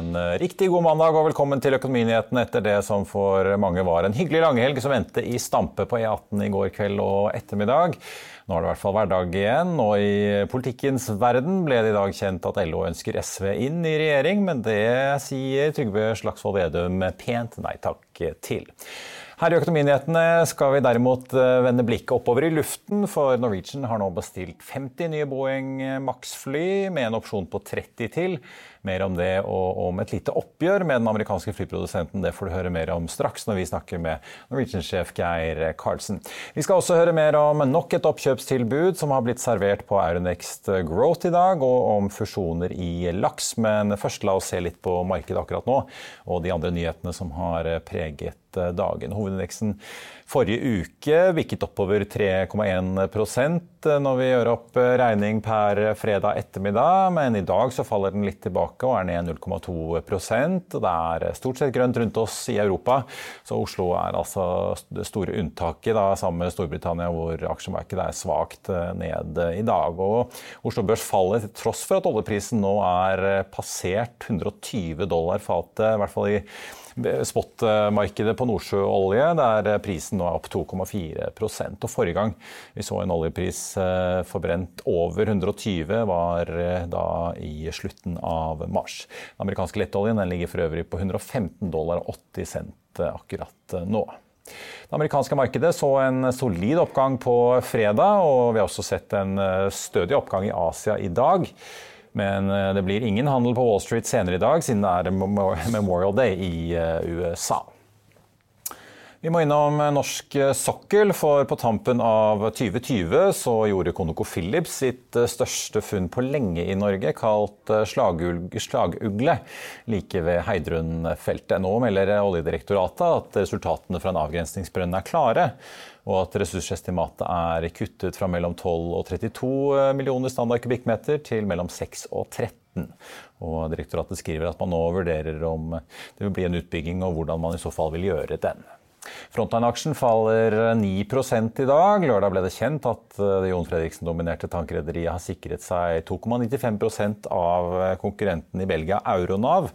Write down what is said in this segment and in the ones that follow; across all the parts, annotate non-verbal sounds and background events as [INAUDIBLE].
En eh, riktig god mandag og velkommen til Økonominyhetene etter det som for mange var en hyggelig langhelg som endte i stampe på E18 i går kveld og ettermiddag. Nå er det i hvert fall hverdag igjen, og i politikkens verden ble det i dag kjent at LO ønsker SV inn i regjering, men det sier Trygve Slagsvold Vedum pent nei takk til. Her i Økonominyhetene skal vi derimot eh, vende blikket oppover i luften, for Norwegian har nå bestilt 50 nye Boeing Max-fly med en opsjon på 30 til. Mer om det og om et lite oppgjør med den amerikanske flyprodusenten det får du høre mer om straks når vi snakker med Norwegian-sjef Geir Karlsen. Vi skal også høre mer om nok et oppkjøpstilbud som har blitt servert på Euronext Growth i dag, og om fusjoner i laks. Men først la oss se litt på markedet akkurat nå, og de andre nyhetene som har preget dagen. Hovedindeksen forrige uke vikket oppover 3,1% når vi gjør opp regning per fredag ettermiddag, men i dag så faller den litt tilbake og er ned 0,2% Det er stort sett grønt rundt oss i Europa, så Oslo er altså det store unntaket da, sammen med Storbritannia, hvor aksjemarkedet er svakt ned i dag. Og Oslo Børs faller til tross for at oljeprisen nå er passert 120 dollar fatet, i hvert fall i spotmarkedet på nordsjøolje, der prisen nå er opp 2,4 og Forrige gang vi så en oljepris eh, forbrent over 120, var eh, da i slutten av mars. Den amerikanske lettoljen den ligger for øvrig på 115 dollar og 80 cent akkurat nå. Det amerikanske markedet så en solid oppgang på fredag, og vi har også sett en eh, stødig oppgang i Asia i dag. Men eh, det blir ingen handel på Wall Street senere i dag, siden det er Memorial Day i eh, USA. Vi må innom norsk sokkel, for på tampen av 2020 så gjorde ConocoPhillips sitt eh, største funn på lenge i Norge, kalt slagugle, like ved Heidrun-feltet. Nå melder Oljedirektoratet at resultatene fra en avgrensningsbrønn er klare og at ressursestimatet er kuttet fra mellom 12 og 32 eh, millioner standard kubikkmeter til mellom 6 og 13. Og direktoratet skriver at man nå vurderer om det vil bli en utbygging, og hvordan man i så fall vil gjøre den. Frontline-aksjen faller 9 i dag. Lørdag ble det kjent at eh, det Jon Fredriksen-dominerte tankrederiet har sikret seg 2,95% av konkurrenten i Belgia, Euronav,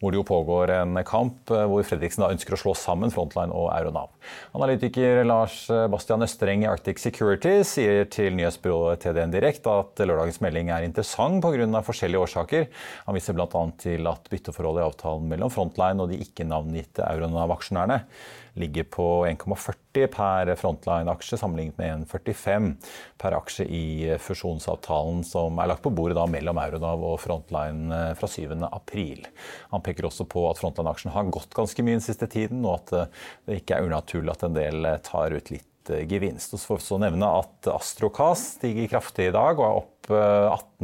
hvor det jo pågår en kamp eh, hvor Fredriksen da ønsker å slå sammen Frontline og Euronav. Analytiker Lars Bastian Østreng i Arctic Security sier til nyhetsbyrået TDN Direkt at lørdagens melding er interessant pga. forskjellige årsaker. Han viser bl.a. til at bytteforholdet i avtalen mellom Frontline og de ikke-navngitte Euronav-aksjonærene ligger på 1,40 per Frontline-aksje, sammenlignet med 1,45 per aksje i fusjonsavtalen som er lagt på bordet mellom Euronav og Frontline eh, fra 7. april. Han peker også på at Frontline-aksjen har gått ganske mye den siste tiden, og at eh, det ikke er unaturlig at en del eh, tar ut litt gevinst. Og så får vi også nevne at Astrocas stiger kraftig i dag og er opp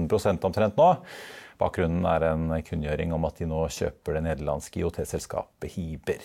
18% omtrent nå. Bakgrunnen er en kunngjøring om at de nå kjøper det nederlandske IOT-selskapet Hiber.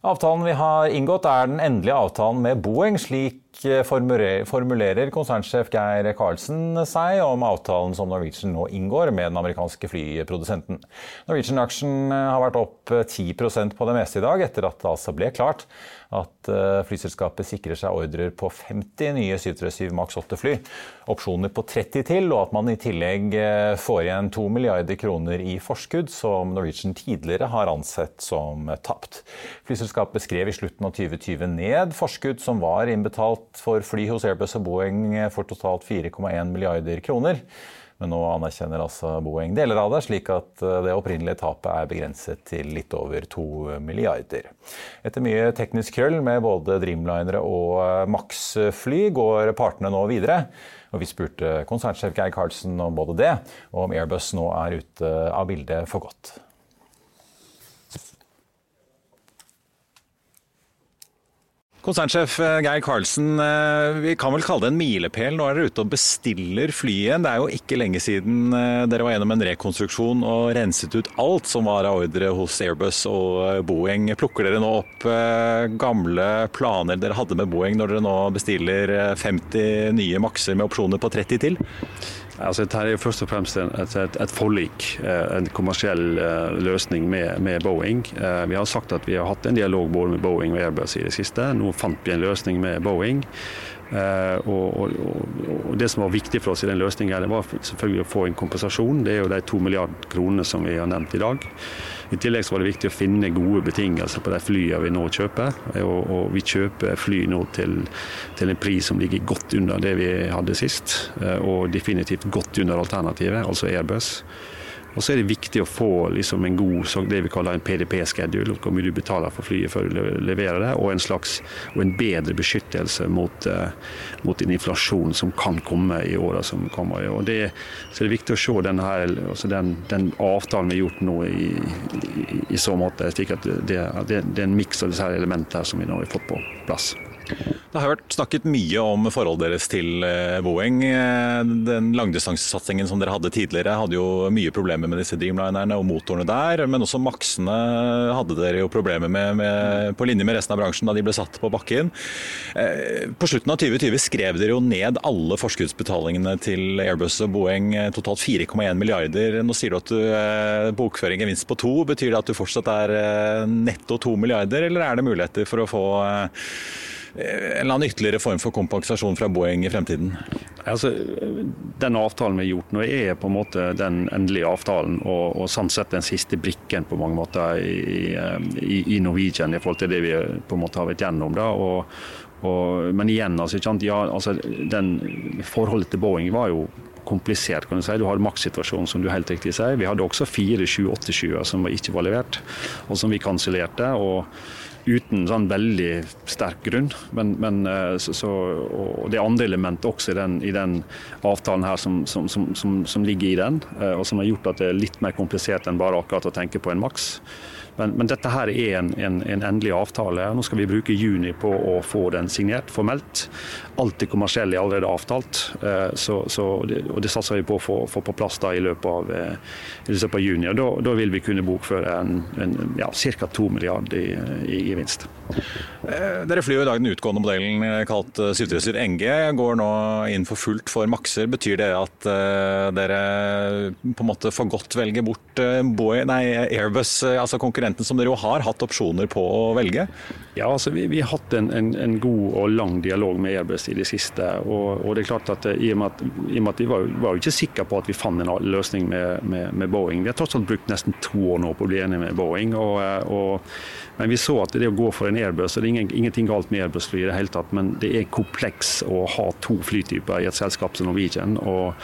Avtalen vi har inngått er den endelige avtalen med Boeing. Slik eh, formulerer konsernsjef Geir Karlsen seg om avtalen som Norwegian nå inngår med den amerikanske flyprodusenten. Norwegian-aksjen eh, har vært opp 10 eh, på det meste i dag, etter at det altså ble klart at eh, flyselskapet sikrer seg ordrer på 50 nye 737 Max 8-fly, opsjoner på 30 til, og at man i tillegg eh, får igjen 2 milliarder kroner i forskudd, som Norwegian tidligere har ansett som tapt. Flyselskapet skrev i slutten av 2020 ned forskudd som var innbetalt for fly hos Airbus og Boeing for totalt 4,1 milliarder kroner. Men nå anerkjenner altså Boeing deler av det, slik at eh, det opprinnelige tapet er begrenset til litt over to milliarder. Etter mye teknisk krøll med både Dreamlinere og eh, Max-fly går partene nå videre. Og vi spurte konsernsjef Geir Karlsen om både det, og om Airbus nå er ute av bildet for godt. Konsernsjef eh, Geir Karlsen, eh, vi kan vel kalle det en milepæl. Nå er dere ute og bestiller flyet. Det er jo ikke lenge siden eh, dere var gjennom en rekonstruksjon og renset ut alt som var av ordre hos Airbus og Boeing. Plukker dere nå opp gamle planer dere hadde med Boeing når dere nå bestiller 50 nye makser med opsjoner på 30 til? Altså, dette er først og fremst et, et, et forlik, eh, en kommersiell uh, løsning med, med Boeing. Uh, vi har sagt at vi har hatt en dialog både med Boeing og Airbus i det siste. Nå fant vi en løsning med Boeing. Og, og, og, Det som var viktig for oss i den løsningen, var selvfølgelig å få en kompensasjon. Det er jo de to milliarder kronene som vi har nevnt i dag. I tillegg så var det viktig å finne gode betingelser på de flyene vi nå kjøper. Og, og vi kjøper fly nå til, til, en pris som ligger godt under det vi hadde sist, eh, og definitivt godt under alternativet, altså Airbus. Og så er det viktig å få liksom en god det vi kaller en PDP-schedule, hvor mye du betaler for flyet før du leverer det, og en slags og en bedre beskyttelse mot, uh, mot en inflasjon som kan komme i åra som kommer. Og det, så er det viktig å se den, her, altså den, den avtalen vi har gjort nå i, i, i så måte, slik at det, det, det er en miks av disse elementene som vi nå har fått på plass. Det har vært snakket mye om forholdet deres til eh, Boeing. Eh, den langdistansesatsingen som dere hadde tidligere, hadde jo mye problemer med disse Dreamlinerne og motorene der. Men også Maxene hadde dere jo problemer med, med, på linje med resten av bransjen da de ble satt på bakken. Eh, på slutten av 2020 skrev dere jo ned alle forskuddsbetalingene til Airbus og Boeing, totalt 4,1 milliarder. Nå sier du at du bokfører gevinst på to. Betyr det at du fortsatt er netto to milliarder, eller er det muligheter for å få en eller annen ytterligere form for kompensasjon fra Boeing i fremtiden? Altså, den avtalen vi har gjort nå er på en måte den endelige avtalen, og, og sånn sett den siste brikken på mange måter i, i, i, Norwegian i forhold til det vi på en måte har vært gjennom. Da, og, og, men igjen, altså, ja, altså, den, forholdet til Boeing var jo komplisert. kan Du si. Du har makssituasjonen, som du helt riktig sier. Vi hadde også fire 787-er som ikke var levert, og som vi kansellerte. og uten sånn veldig sterk grunn. Men, men eh, så, og det andre element også i den, i den avtalen her som, som, som, ligger i den, eh, og som har gjort at det er litt mer komplisert enn bare akkurat å tenke på en maks. Men, men, dette her er en, en, en, endelig avtale. Nå skal vi bruke juni på å få den signert formelt. Alt det kommersielle er allerede avtalt, eh, så, så og det satser vi på å få, få på plass da i løpet av, eh, i løpet av juni. og da, da, vil vi kunne bokføre ja, ca. 2 milliarder i, i gevinst. Eh, dere flyr jo i dag den utgående modellen kalt 737 NG. Går nå inn for fullt for makser. Betyr det at dere på en måte for godt velger bort Boeing, nei, Airbus, altså? Konkurrenten som dere jo har hatt opsjoner på å velge? Ja, altså vi, vi har hatt en, en, en, god og lang dialog med Airbus i det siste. Og, og det er klart at i og med at, og med at vi var, var, jo ikke sikre på at vi fant en løsning med, med, med, Boeing. Vi har tross alt brukt nesten to år nå på å bli enige med Boeing. Og, og, men vi så at det å gå for en Airbus, og det er ingen, ingenting galt med Airbus-fly i det hele tatt, men det er kompleks å ha to flytyper i et selskap som Norwegian. og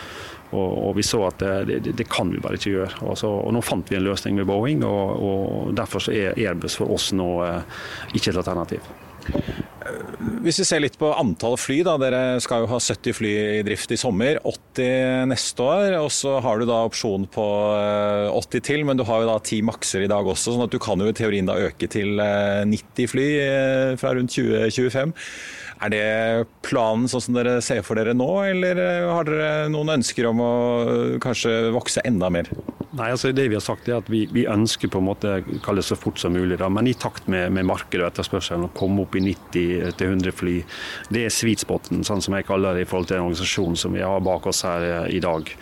og, og, vi så at det, det, det, kan vi bare ikke gjøre. Og, så, og Nå fant vi en løsning med Boeing, og, og derfor er Airbus for oss nå eh, ikke et alternativ. Hvis vi ser litt på antall fly, da. Dere skal jo ha 70 fly i drift i sommer. 80 neste år. Og så har du da opsjon på 80 eh, til, men du har jo da 10 makser i dag også. sånn at du kan jo i teorien da øke til 90 eh, fly fra rundt 2025. Er det planen sånn som dere ser for dere nå, eller har dere noen ønsker om å kanskje vokse enda mer? Nei, altså det Vi har sagt er at vi, vi ønsker på en måte kalle det så fort som mulig, da, men i takt med, med markedet og etterspørselen å komme opp i 90-100 fly. Det er sweet spoten, sånn som jeg kaller det i forhold til den organisasjonen som vi har bak oss her eh, i dag.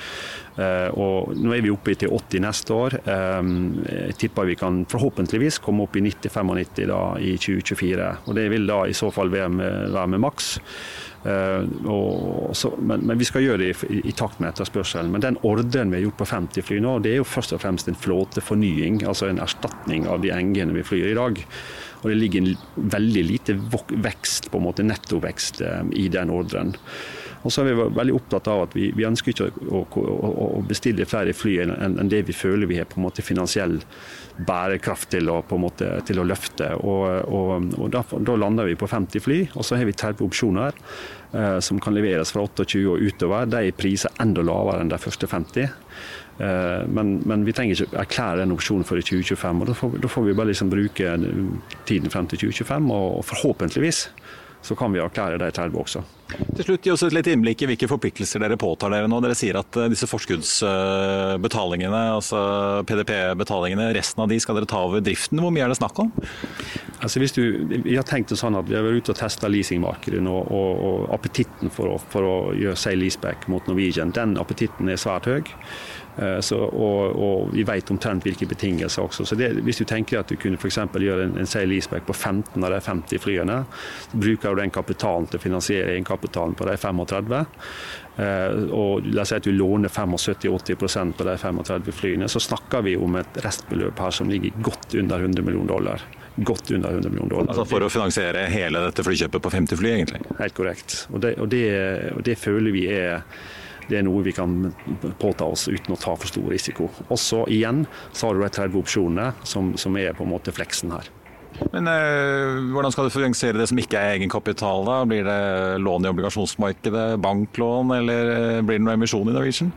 Uh, og Nå er vi oppe til 80 neste år. Um, jeg tipper vi kan forhåpentligvis komme opp i 90-95 i 2024. og Det vil da i så fall være med, være med maks. Uh, så, men, men, vi skal gjøre det i, i, takt med etterspørselen. Men den ordren vi har gjort på 50 fly nå, det er jo først og fremst en flåtefornying. Altså en erstatning av de engene vi flyr i dag. Og det ligger en veldig lite vekst, på en måte nettovekst, i den ordren. Og så er vi veldig opptatt av at vi, vi ønsker ikke å, å, å, bestille flere fly enn, enn det vi føler vi har på en måte finansiell bærekraft til å, måte, til å løfte. Og, og, og da, da, lander vi på 50 fly, og så har vi 30 opsjoner eh, som kan leveres fra 28 og utover. De er priser enda lavere enn de første 50. Eh, men, men, vi trenger ikke erklære den opsjonen før i 2025. og Da får, da får vi bare liksom bruke tiden frem til 2025, og, og forhåpentligvis så kan vi erklære de 30 også. Til slutt, Gi oss et litt innblikk i hvilke forpliktelser dere påtar dere nå. Dere sier at eh, disse forskuddsbetalingene, altså PDP-betalingene, resten av de skal dere ta over driften. Hvor mye er det snakk om? Altså hvis du, vi har tenkt det sånn at vi har vært ute og testa leasingmarkedet nå, og, og appetitten for å, for å gjøre seg leaseback mot Norwegian, den appetitten er svært høy. Eh, så, og, og, vi vet omtrent hvilke betingelser også. Så det, Hvis du tenker at du kunne for gjøre en, en sale leaseback på 15 av de 50 flyene, så bruker du den kapitalen til å finansiere egenkapitalen på de 35. Eh, og la oss si at du låner 75-80% på de 35 flyene, så snakker vi om et restbeløp her som ligger godt under 100 millioner dollar godt under 100 millioner dollar. Altså For å finansiere hele dette flykjøpet på 50 fly, egentlig? Helt korrekt. Og det, og det, og det føler vi er det er noe vi kan påta oss uten å ta for stor risiko. Og så igjen så har du de 30 opsjonene som, som er på en måte fleksen her. Men eh, Hvordan skal du finansiere det som ikke er egenkapital? da? Blir det lån i obligasjonsmarkedet, banklån, eller eh, blir det noe emisjon i Norwegian?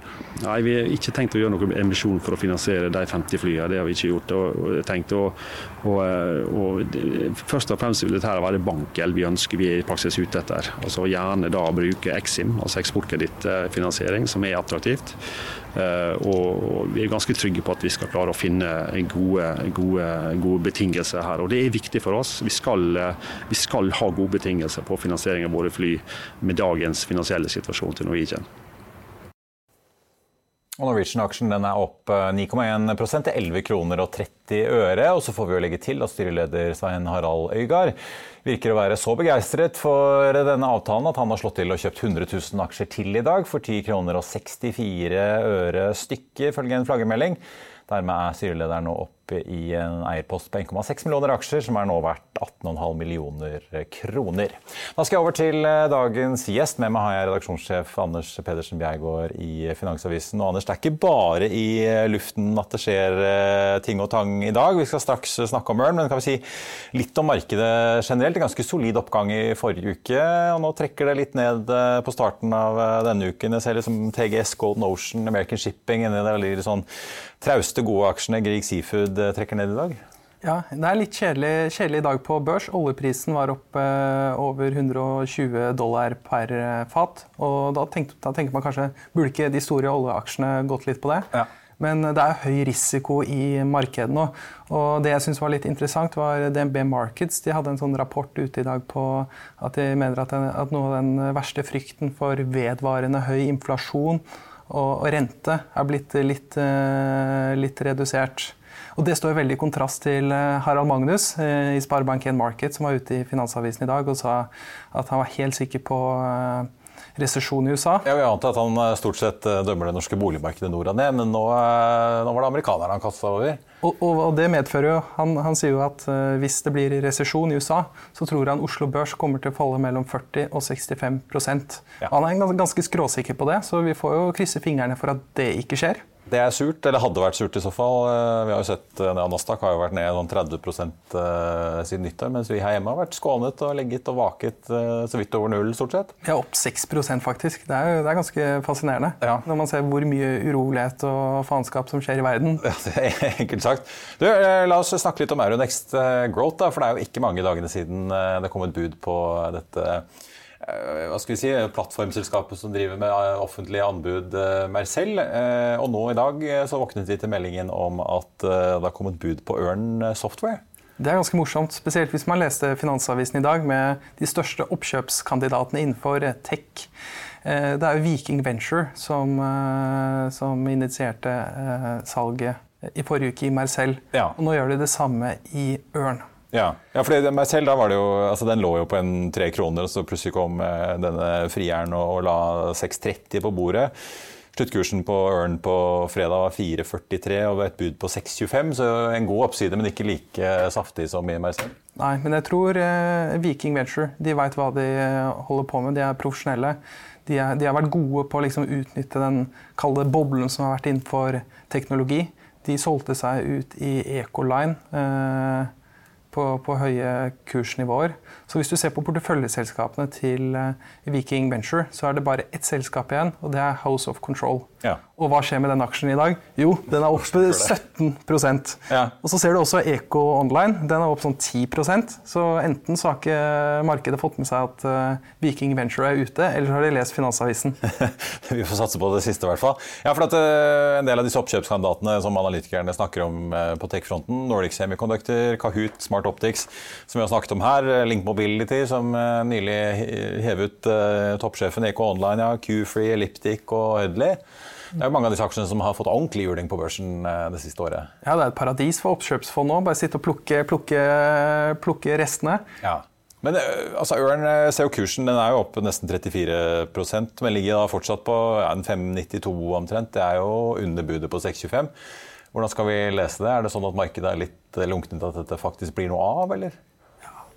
Nei, Vi har ikke tenkt å gjøre noen emisjon for å finansiere de 50 flyene. Det har vi ikke gjort. Og, tenkt å, og, eh, og, først og fremst vil dette være bankgjeld vi ønsker vi er i praksis ute etter. Altså Gjerne da bruke Exim, altså eksportkredittfinansiering, som er attraktivt. Eh, og vi er ganske trygge på at vi skal klare å finne gode, gode, gode betingelser her. Og det er viktig for oss. Vi skal, eh, vi skal ha gode betingelser på finansiering av våre fly med dagens finansielle situasjon til Norwegian. Norwegian-aksjen er opp 9,1 eh, til 11 kroner og 30 øre. Og så får vi jo legge til at styreleder Svein Harald Øygard virker å være så begeistret for denne avtalen at han har slått til og kjøpt 100 000 aksjer til i dag for 10 kroner og 64 øre stykket, ifølge en flaggermelding. Dermed er styrelederen nå opp i en eierpost på 1,6 millioner aksjer, som er nå verdt 18,5 millioner kroner. Da skal jeg over til eh, dagens gjest. Med meg har jeg redaksjonssjef Anders Pedersen Bjergård i Finansavisen. Og Anders, det er ikke bare i eh, luften at det skjer eh, ting og tang i dag. Vi skal straks snakke om Ørn, men kan vi si litt om markedet generelt. En ganske solid oppgang i forrige uke, og nå trekker det litt ned på starten av denne uken. Jeg ser liksom TGS, Golden Ocean, American Shipping, en av de sånn trauste, gode aksjene. Grieg Seafood trekker ned i dag? Ja, Det er litt kjedelig, kjedelig dag på børs. Oljeprisen var opp eh, over 120 dollar per eh, fat. og da, tenkte, da, tenker man kanskje burde ikke de store oljeaksjene gått litt på det? Ja. Men det er høy risiko i markedet nå. Og det jeg syns var litt interessant, var DNB Markets. De hadde en sånn rapport ute i dag på at de mener at, den, at noe av den verste frykten for vedvarende høy inflasjon og, og rente er blitt litt, eh, litt redusert. Og Det står veldig i kontrast til eh, Harald Magnus eh, i Sparebank1 Market, som var ute i Finansavisen i dag og sa at han var helt sikker på resesjon i USA. Jeg vil anta at han stort sett dømmer det norske boligmarkedet nord og ned, men nå, nå var det amerikanerne han kasta over. Og, og, og, det medfører jo han, han sier jo at uh, hvis det blir resesjon i USA, så tror han Oslo Børs kommer til å falle mellom 40 og 65 ja. Han er ganske skråsikker på det, så vi får jo krysse fingrene for at det ikke skjer. Det er surt, eller hadde vært surt i så fall. Eh, vi har jo sett eh, Nasdaq har jo vært ned sånn 30 eh, siden nyttår, mens vi her hjemme har vært skånet og legget og vaket så vidt over null, stort sett. Ja, opp 6% faktisk. Det er, det er ganske fascinerende ja. når man ser hvor mye urolighet og faenskap som skjer i verden. Ja, det er enkelt sagt. Du, la oss snakke litt om Euronext Growth, da, for det er jo ikke mange dagene siden det kom et bud på dette hva skal vi si, plattformselskapet som driver med offentlige anbud, Mercell. Og nå i dag så våknet vi til meldingen om at det har kommet bud på Ørn Software. Det er ganske morsomt, spesielt hvis man leste Finansavisen i dag med de største oppkjøpskandidatene innenfor tech. Det er jo Viking Venture som, som initierte salget i forrige uke i Mercell. Ja. Og nå gjør de det samme i Ørn. Ja, ja for Mercell da var det jo, altså den lå jo på en tre kroner, og så plutselig kom eh, denne frieren og, og la 6,30 på bordet. Sluttkursen på Ørn på fredag var 4,43 og et bud på 6,25. Så en god oppside, men ikke like saftig som i Mercell. Nei, men jeg tror eh, Viking Venture de veit hva de holder på med. De er profesjonelle. De, er, de har vært gode på å liksom utnytte den kalde boblen som har vært innenfor teknologi. De solgte seg ut i Ecoline eh, på, på, høye kursnivåer. Så hvis du ser på porteføljeselskapene til eh, Viking Venture, så er det bare ett selskap igjen, og det er House of Control. Ja. Og hva skjer med den aksjen i dag? Jo, den er opp 17 ja. Og så ser du også Eco Online. Den er opp sånn 10% Så enten så har ikke markedet fått med seg at uh, Viking Venture er ute, eller så har de lest Finansavisen. [LAUGHS] Vi får satse på det siste, i hvert fall. Ja, for at, uh, En del av disse oppkjøpskandidatene som analytikerne snakker om uh, på tech-fronten, Nordic Semiconductor, Kahoot, Smart Optics, som vi har snakket om her, Link Mobility, som nylig hevet toppsjefen Eco Online, ja, Q-Free, Elliptic og Hudley. Det er jo mange av disse aksjene som har fått ordentlig juling på børsen eh, det siste året. Ja, det er et paradis for oppkjøpsfond nå. Bare sitte og plukke, plukke, plukke restene. Ja. Men eh, altså, Ørn eh, ser jo kursen den er jo opp nesten 34% men ligger da fortsatt på ja, 5,92 omtrent. Det er jo underbudet på 6,25. Hvordan skal vi lese det? Er det sånn at markedet er litt lunkent at dette faktisk blir noe av, eller?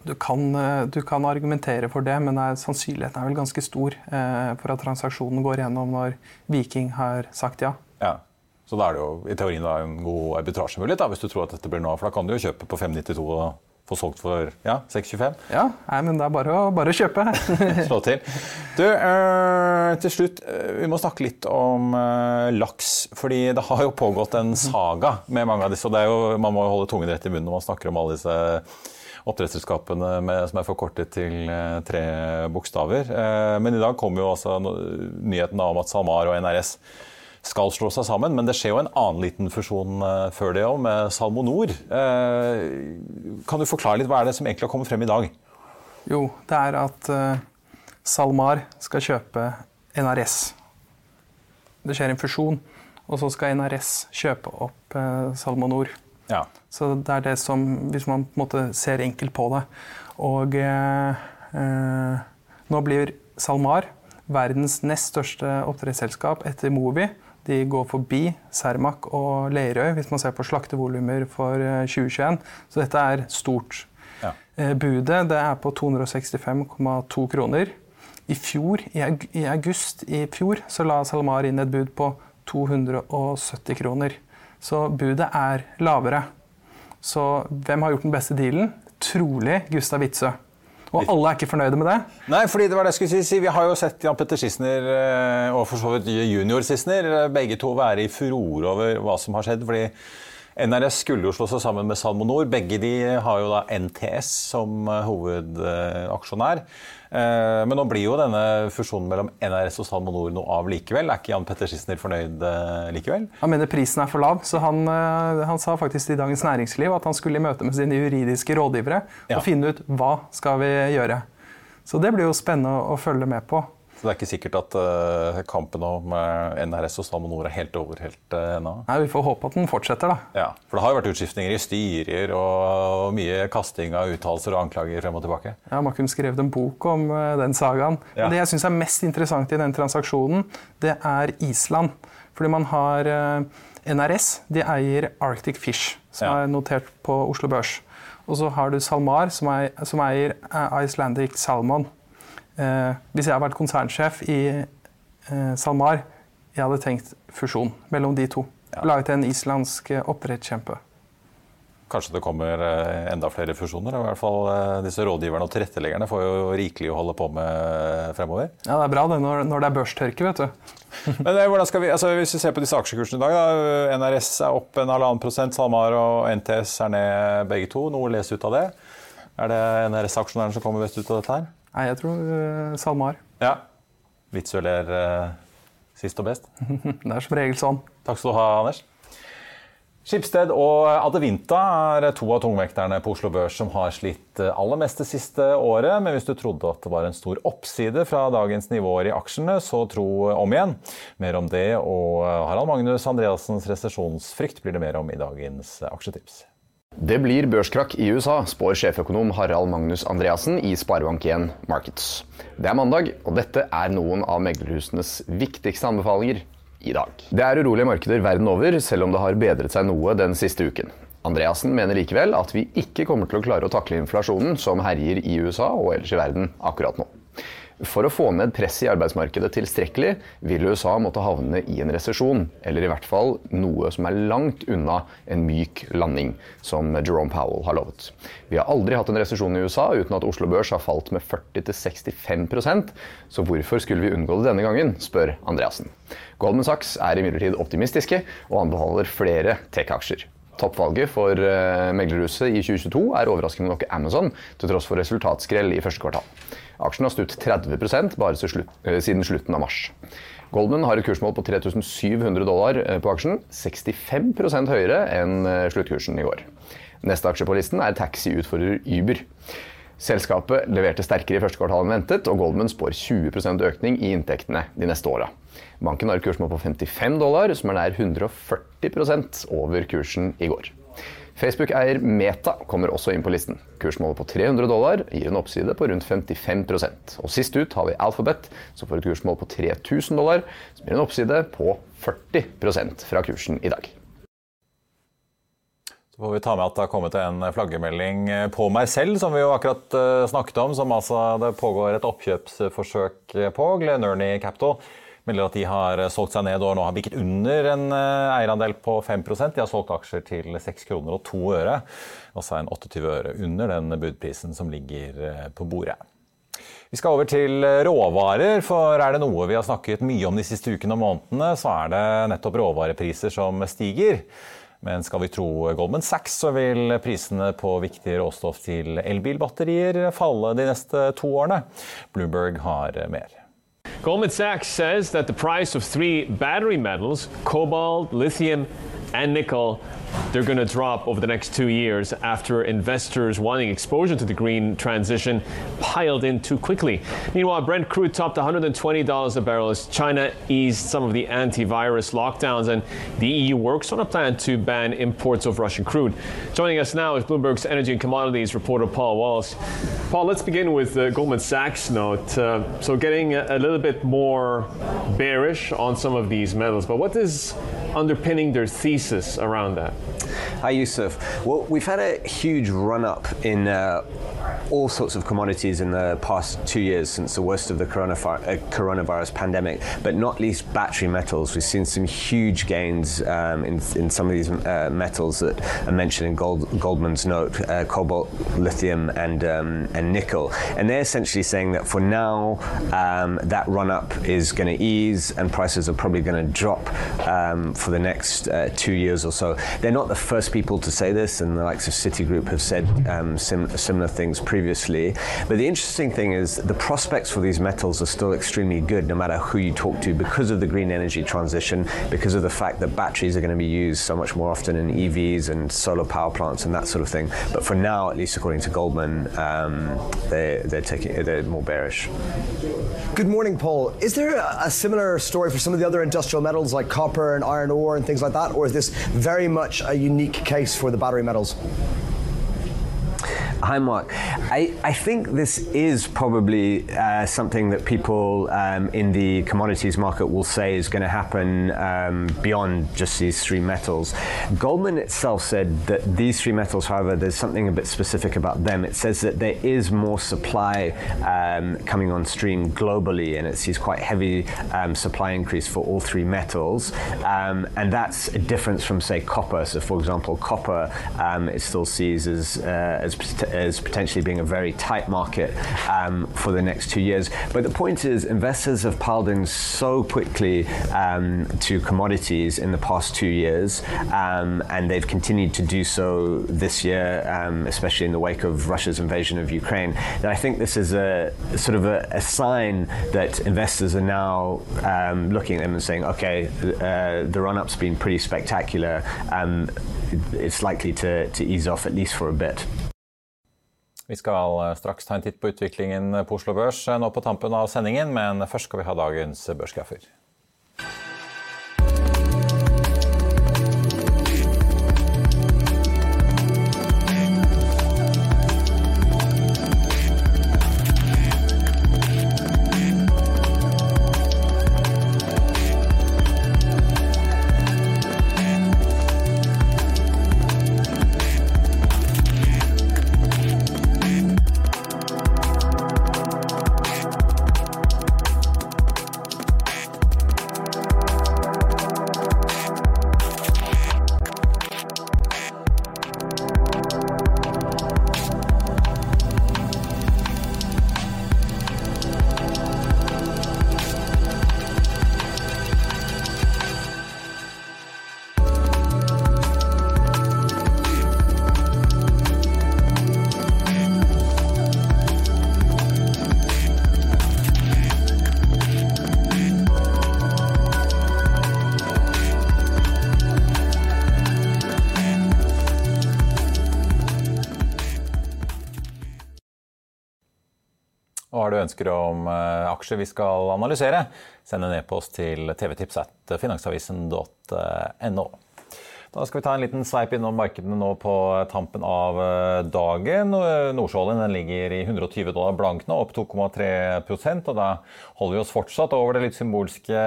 Du kan, eh, du kan, argumentere for det, men er, sannsynligheten er vel ganske stor eh, for at transaksjonen går gjennom når Viking har sagt ja. ja. Så da er det jo i teorien da, en god arbitrasjemulighet hvis du tror at dette blir noe av. For da kan du jo kjøpe på 592 og få solgt for ja, 625. Ja, nei, men det er bare å, bare å kjøpe. [LAUGHS] Slå til. Du, øh, til slutt, vi må snakke litt om øh, laks. fordi det har jo pågått en saga med mange av disse. og det er jo, Man må jo holde tungen rett i munnen når man snakker om alle disse oppdrettsselskapene som er forkortet til eh, tre bokstaver. Eh, men i dag kom jo altså nyheten om at SalMar og NRS skal slå seg sammen. Men det skjer jo en annen liten fusjon eh, før det òg, med Salmonor. Kan du forklare litt hva er det som egentlig har kommet frem i dag? Jo, det er at SalMar skal kjøpe NRS. Det skjer en fusjon, og så skal NRS kjøpe opp Salmonor. Ja. Så det er det som Hvis man på en måte ser enkelt på det. Og eh, eh, nå blir SalMar verdens nest største oppdrettsselskap etter Movi. De går forbi Cermaq og Lerøy hvis man ser på slaktevolumer for 2021. Eh, Så dette er stort. Ja. Eh, budet det er på 265,2 kroner. I fjor, i august i fjor så la SalMar inn et bud på 270 kroner. Så budet er lavere. Så hvem har gjort den beste dealen? Trolig Gustav Witzøe. Og alle er ikke fornøyde med det? Nei, fordi det var det jeg skulle si. Vi har jo sett Jan Petter Sissener eh, og for så vidt junior Sissener eh, begge to være i furore over hva som har skjedd. fordi NRS skulle jo slå seg sammen med Salmonor. Begge de har jo da NTS som eh, hovedaksjonær. Eh, men nå blir jo denne fusjonen mellom NRS og Salmonor noe av likevel. Er ikke Jan Petter Schissner fornøyd eh, likevel? Han mener prisen er for lav, så han, han sa faktisk i Dagens Næringsliv at han skulle i møte med sine juridiske rådgivere og finne ut hva skal vi gjøre. Så det blir jo spennende å følge med på. Så det er ikke sikkert at uh, kampen om uh, NRS og Salmonor er helt over helt uh, ennå? Nei, Vi får håpe at den fortsetter, da. Ja, For det har jo vært utskiftninger i styrer og, mye kasting av uttalelser og anklager frem og tilbake? Ja, Man kunne skrevet en bok om uh, den sagaen. Ja. Det jeg syns er mest interessant i den transaksjonen, det er Island. Fordi man har NRS, de eier Arctic Fish, som ja. er notert på Oslo Børs. Og så har du SalMar, som, som eier Icelandic Salmon. Eh, hvis jeg hadde vært konsernsjef i eh, SalMar, jeg hadde tenkt fusjon mellom de to. Ja. Laget en islandsk eh, oppdrettskjempe. Kanskje det kommer enda flere fusjoner? i hvert fall Disse rådgiverne og tilretteleggerne får jo rikelig å holde på med fremover. Ja, Det er bra det når, når det er børstørke, vet du. [LAUGHS] Men hvordan skal vi, altså Hvis vi ser på disse aksjekursene i dag, da, NRS er opp en halvannen prosent, SalMar og NTS er ned begge to. Noe å lese ut av det? Er det NRS-aksjonærene som kommer best ut av dette her? Nei, jeg tror uh, SalMar. Ja. Vitsøl er uh, sist og best? [LAUGHS] det er som regel sånn. Takk skal du ha, Anders. Skipsted og Adevinta er to av tungvekterne på Oslo Børs som har slitt aller mest det siste året. Men hvis du trodde at det var en stor oppside fra dagens nivåer i aksjene, så tro om igjen. Mer om det og Harald Magnus Andreassens resesjonsfrykt blir det mer om i dagens aksjetips. Det blir børskrakk i USA, spår sjeføkonom Harald Magnus Andreassen i Sparebank1 Markets. Det er mandag, og dette er noen av meglerhusenes viktigste anbefalinger i dag. Det er urolige markeder verden over, selv om det har bedret seg noe den siste uken. Andreassen mener likevel at vi ikke kommer til å klare å takle inflasjonen som herjer i USA og ellers i verden akkurat nå. For å få ned presset i arbeidsmarkedet tilstrekkelig vil USA måtte havne i en resesjon, eller i hvert fall noe som er langt unna en myk landing, som Jerome Powell har lovet. Vi har aldri hatt en resesjon i USA uten at Oslo Børs har falt med 40-65% så hvorfor skulle vi unngå det denne gangen, spør Andreassen. Goldman Sachs er imidlertid optimistiske og anbefaler flere tech-aksjer. Toppvalget for uh, meglerhuset i 2022 er overraskende nok Amazon, til tross for resultatskrell i første kvartal. Aksjen har stutt 30 bare uh, siden slutten av mars. Goldman har et kursmål på 3700 dollar uh, på aksjen, 65% høyere enn sluttkursen i går. Neste aksje på listen er taxiutfordrer Uber. Selskapet leverte sterkere i første kvartal enn ventet, og Goldman spår 20% økning i inntektene de neste åra. Banken har et kursmål på 55 dollar, som er nær 140% over kursen i går. Facebook-eier Meta kommer også inn på listen. Kursmålet på 300 dollar gir en oppside på rundt 55% Og Sist ut har vi Alphabet, som får et kursmål på 3000 dollar, som gir en oppside på 40% fra kursen i dag. Så får vi ta med at det har kommet en flaggermelding på meg selv, som vi jo akkurat eh, snakket om, som altså det pågår et oppkjøpsforsøk på. Glenørny Capital melder at de har solgt seg ned og nå har bikket under en eh, eierandel på 5% De har solgt aksjer til 6 kroner og 2 øre, altså en 28 øre under den budprisen som ligger eh, på bordet. Vi skal over til råvarer, for er det noe vi har snakket mye om de siste ukene og månedene, så er det nettopp råvarepriser som stiger. Men skal vi tro Goldman Sachs, så vil prisene på viktige råstoff til elbilbatterier falle de neste to årene. Bloomberg har mer. Goldman Sachs says that the price of three battery metals, cobalt, lithium, and nickel they're going to drop over the next two years after investors wanting exposure to the green transition piled in too quickly. Meanwhile, Brent crude topped $120 a barrel as China eased some of the antivirus lockdowns, and the EU works on a plan to ban imports of Russian crude. Joining us now is Bloomberg's energy and commodities reporter Paul Walsh. Paul, let's begin with the Goldman Sachs note. Uh, so, getting a little bit more bearish on some of these metals, but what is underpinning their thesis around that? Hi, Yusuf. Well, we've had a huge run up in uh, all sorts of commodities in the past two years since the worst of the coronavirus, uh, pandemic, but not least battery metals. We've seen some huge gains um, in, in some of these uh, metals that are mentioned in Gold, Goldman's note uh, cobalt, lithium, and, um, and nickel. And they're essentially saying that for now, um, that run up is going to ease and prices are probably going to drop um, for the next uh, two years or so. They're not the first people to say this, and the likes of Citigroup have said um, sim- similar things previously. But the interesting thing is the prospects for these metals are still extremely good, no matter who you talk to, because of the green energy transition, because of the fact that batteries are going to be used so much more often in EVs and solar power plants and that sort of thing. But for now, at least according to Goldman, um, they, they're taking they're more bearish. Good morning, Paul. Is there a similar story for some of the other industrial metals like copper and iron ore and things like that, or is this very much a unique case for the battery metals? Hi, Mark. I, I think this is probably uh, something that people um, in the commodities market will say is going to happen um, beyond just these three metals. Goldman itself said that these three metals, however, there's something a bit specific about them. It says that there is more supply um, coming on stream globally, and it sees quite heavy um, supply increase for all three metals. Um, and that's a difference from, say, copper. So, for example, copper um, it still sees as, uh, as as potentially being a very tight market um, for the next two years. But the point is, investors have piled in so quickly um, to commodities in the past two years, um, and they've continued to do so this year, um, especially in the wake of Russia's invasion of Ukraine. That I think this is a sort of a, a sign that investors are now um, looking at them and saying, okay, uh, the run-up's been pretty spectacular. Um, it's likely to, to ease off at least for a bit. Vi skal eh, straks ta en titt på utviklingen på Oslo Børs eh, nå på tampen av sendingen, men først skal vi ha dagens børsgraffer. Ønsker om eh, aksjer vi skal analysere, send en e-post til tvtips at finansavisen.no. Da skal vi ta en liten sveip innom markedene nå på tampen av eh, dagen. Nordsjøoljen ligger i 120 dollar blank nå, opp 2,3 og da holder vi oss fortsatt over det litt symbolske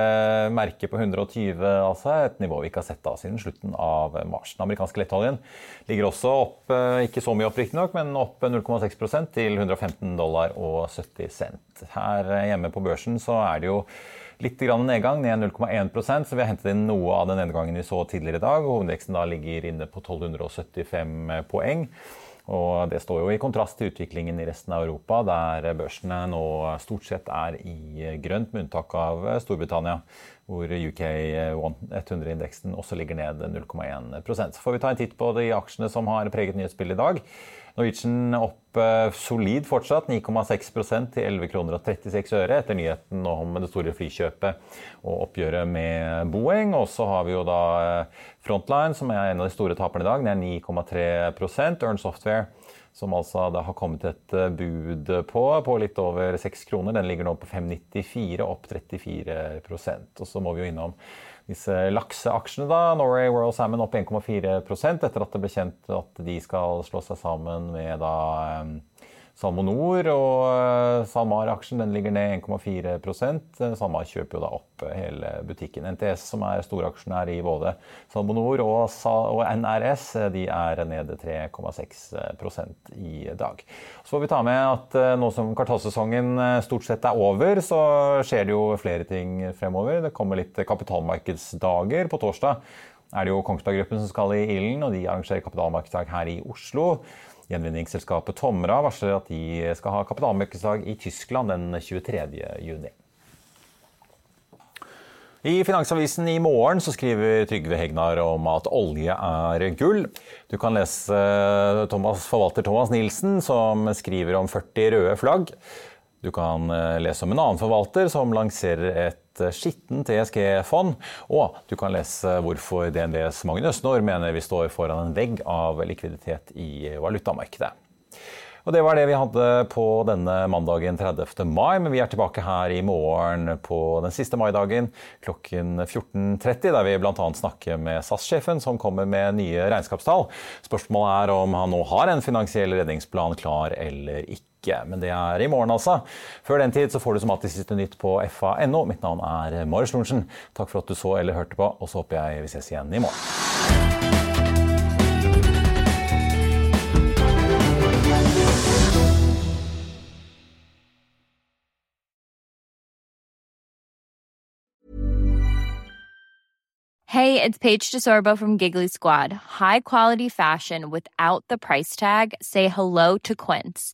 merket på 120, altså et nivå vi ikke har sett da siden slutten av mars. Den amerikanske lettoljen ligger også opp, eh, ikke så mye opp riktignok, men opp 0,6% til 115 dollar og 70 cent. Her hjemme på børsen så er det jo litt nedgang, ned 0,1 så vi har hentet inn noe av den nedgangen vi så tidligere i dag. Hovedveksten da ligger inne på 1275 poeng. Og Det står jo i kontrast til utviklingen i resten av Europa, der børsene nå stort sett er i grønt, med unntak av Storbritannia, hvor UK 100-indeksen også ligger ned 0,1 Så får vi ta en titt på de aksjene som har preget nyhetsbildet i dag. Norwegian opp eh, solid fortsatt, 9,6% til 11 kroner og 36 øre etter nyheten om det store flykjøpet og oppgjøret med Boeing. Og så har vi jo da eh, Frontline, som er en av de store taperne i dag. Den er 9,3% Earn Software, som altså det har kommet et eh, bud på, på litt over 6 kroner. Den ligger nå på 5,94, opp 34 Og så må vi jo innom disse lakseaksjene. da, Norway World Salmon opp 1,4% etter at det ble kjent at de skal slå seg sammen med da Salmonor og eh, SalMar-aksjen den ligger ned 1,4% SalMar kjøper jo da opp hele butikken. NTS, som er storaksjonær i både Salmonor og, NRS, de er ned 3,6% i dag. Så får vi ta med at eh, nå som kvartalssesongen eh, stort sett er over, så skjer det jo flere ting fremover. Det kommer litt kapitalmarkedsdager. På torsdag er det jo Kongsberg Gruppen som skal i ilden, og de arrangerer kapitalmarkedsdag her i Oslo. Gjenvinningsselskapet Tomra varsler at de skal ha kapitalmarkedsdag i Tyskland den 23. juni. I Finansavisen i morgen så skriver Trygve Hegnar om at olje er gull. Du kan lese Thomas, forvalter Thomas Nilsen som skriver om 40 røde flagg. Du kan eh, lese om en annen forvalter som lanserer et eh, skittent ESG-fond. Og du kan lese hvorfor DNBs Magnus Østnor mener vi står foran en vegg av likviditet i valutamarkedet. Og Det var det vi hadde på denne mandagen 30. mai, men vi er tilbake her i morgen på den siste maidagen klokken 14.30, der vi bl.a. snakker med SAS-sjefen, som kommer med nye regnskapstall. Spørsmålet er om han nå har en finansiell redningsplan klar eller ikke ikke. Men det er i morgen, altså. Før den tid så får du som alltid siste nytt på fa.no. Mitt navn er Marius Lorentzen. Takk for at du så eller hørte på, og så håper jeg vi ses igjen i morgen. Hey, it's Paige DeSorbo from Giggly Squad. High quality fashion without the price tag. Say hello to Quince.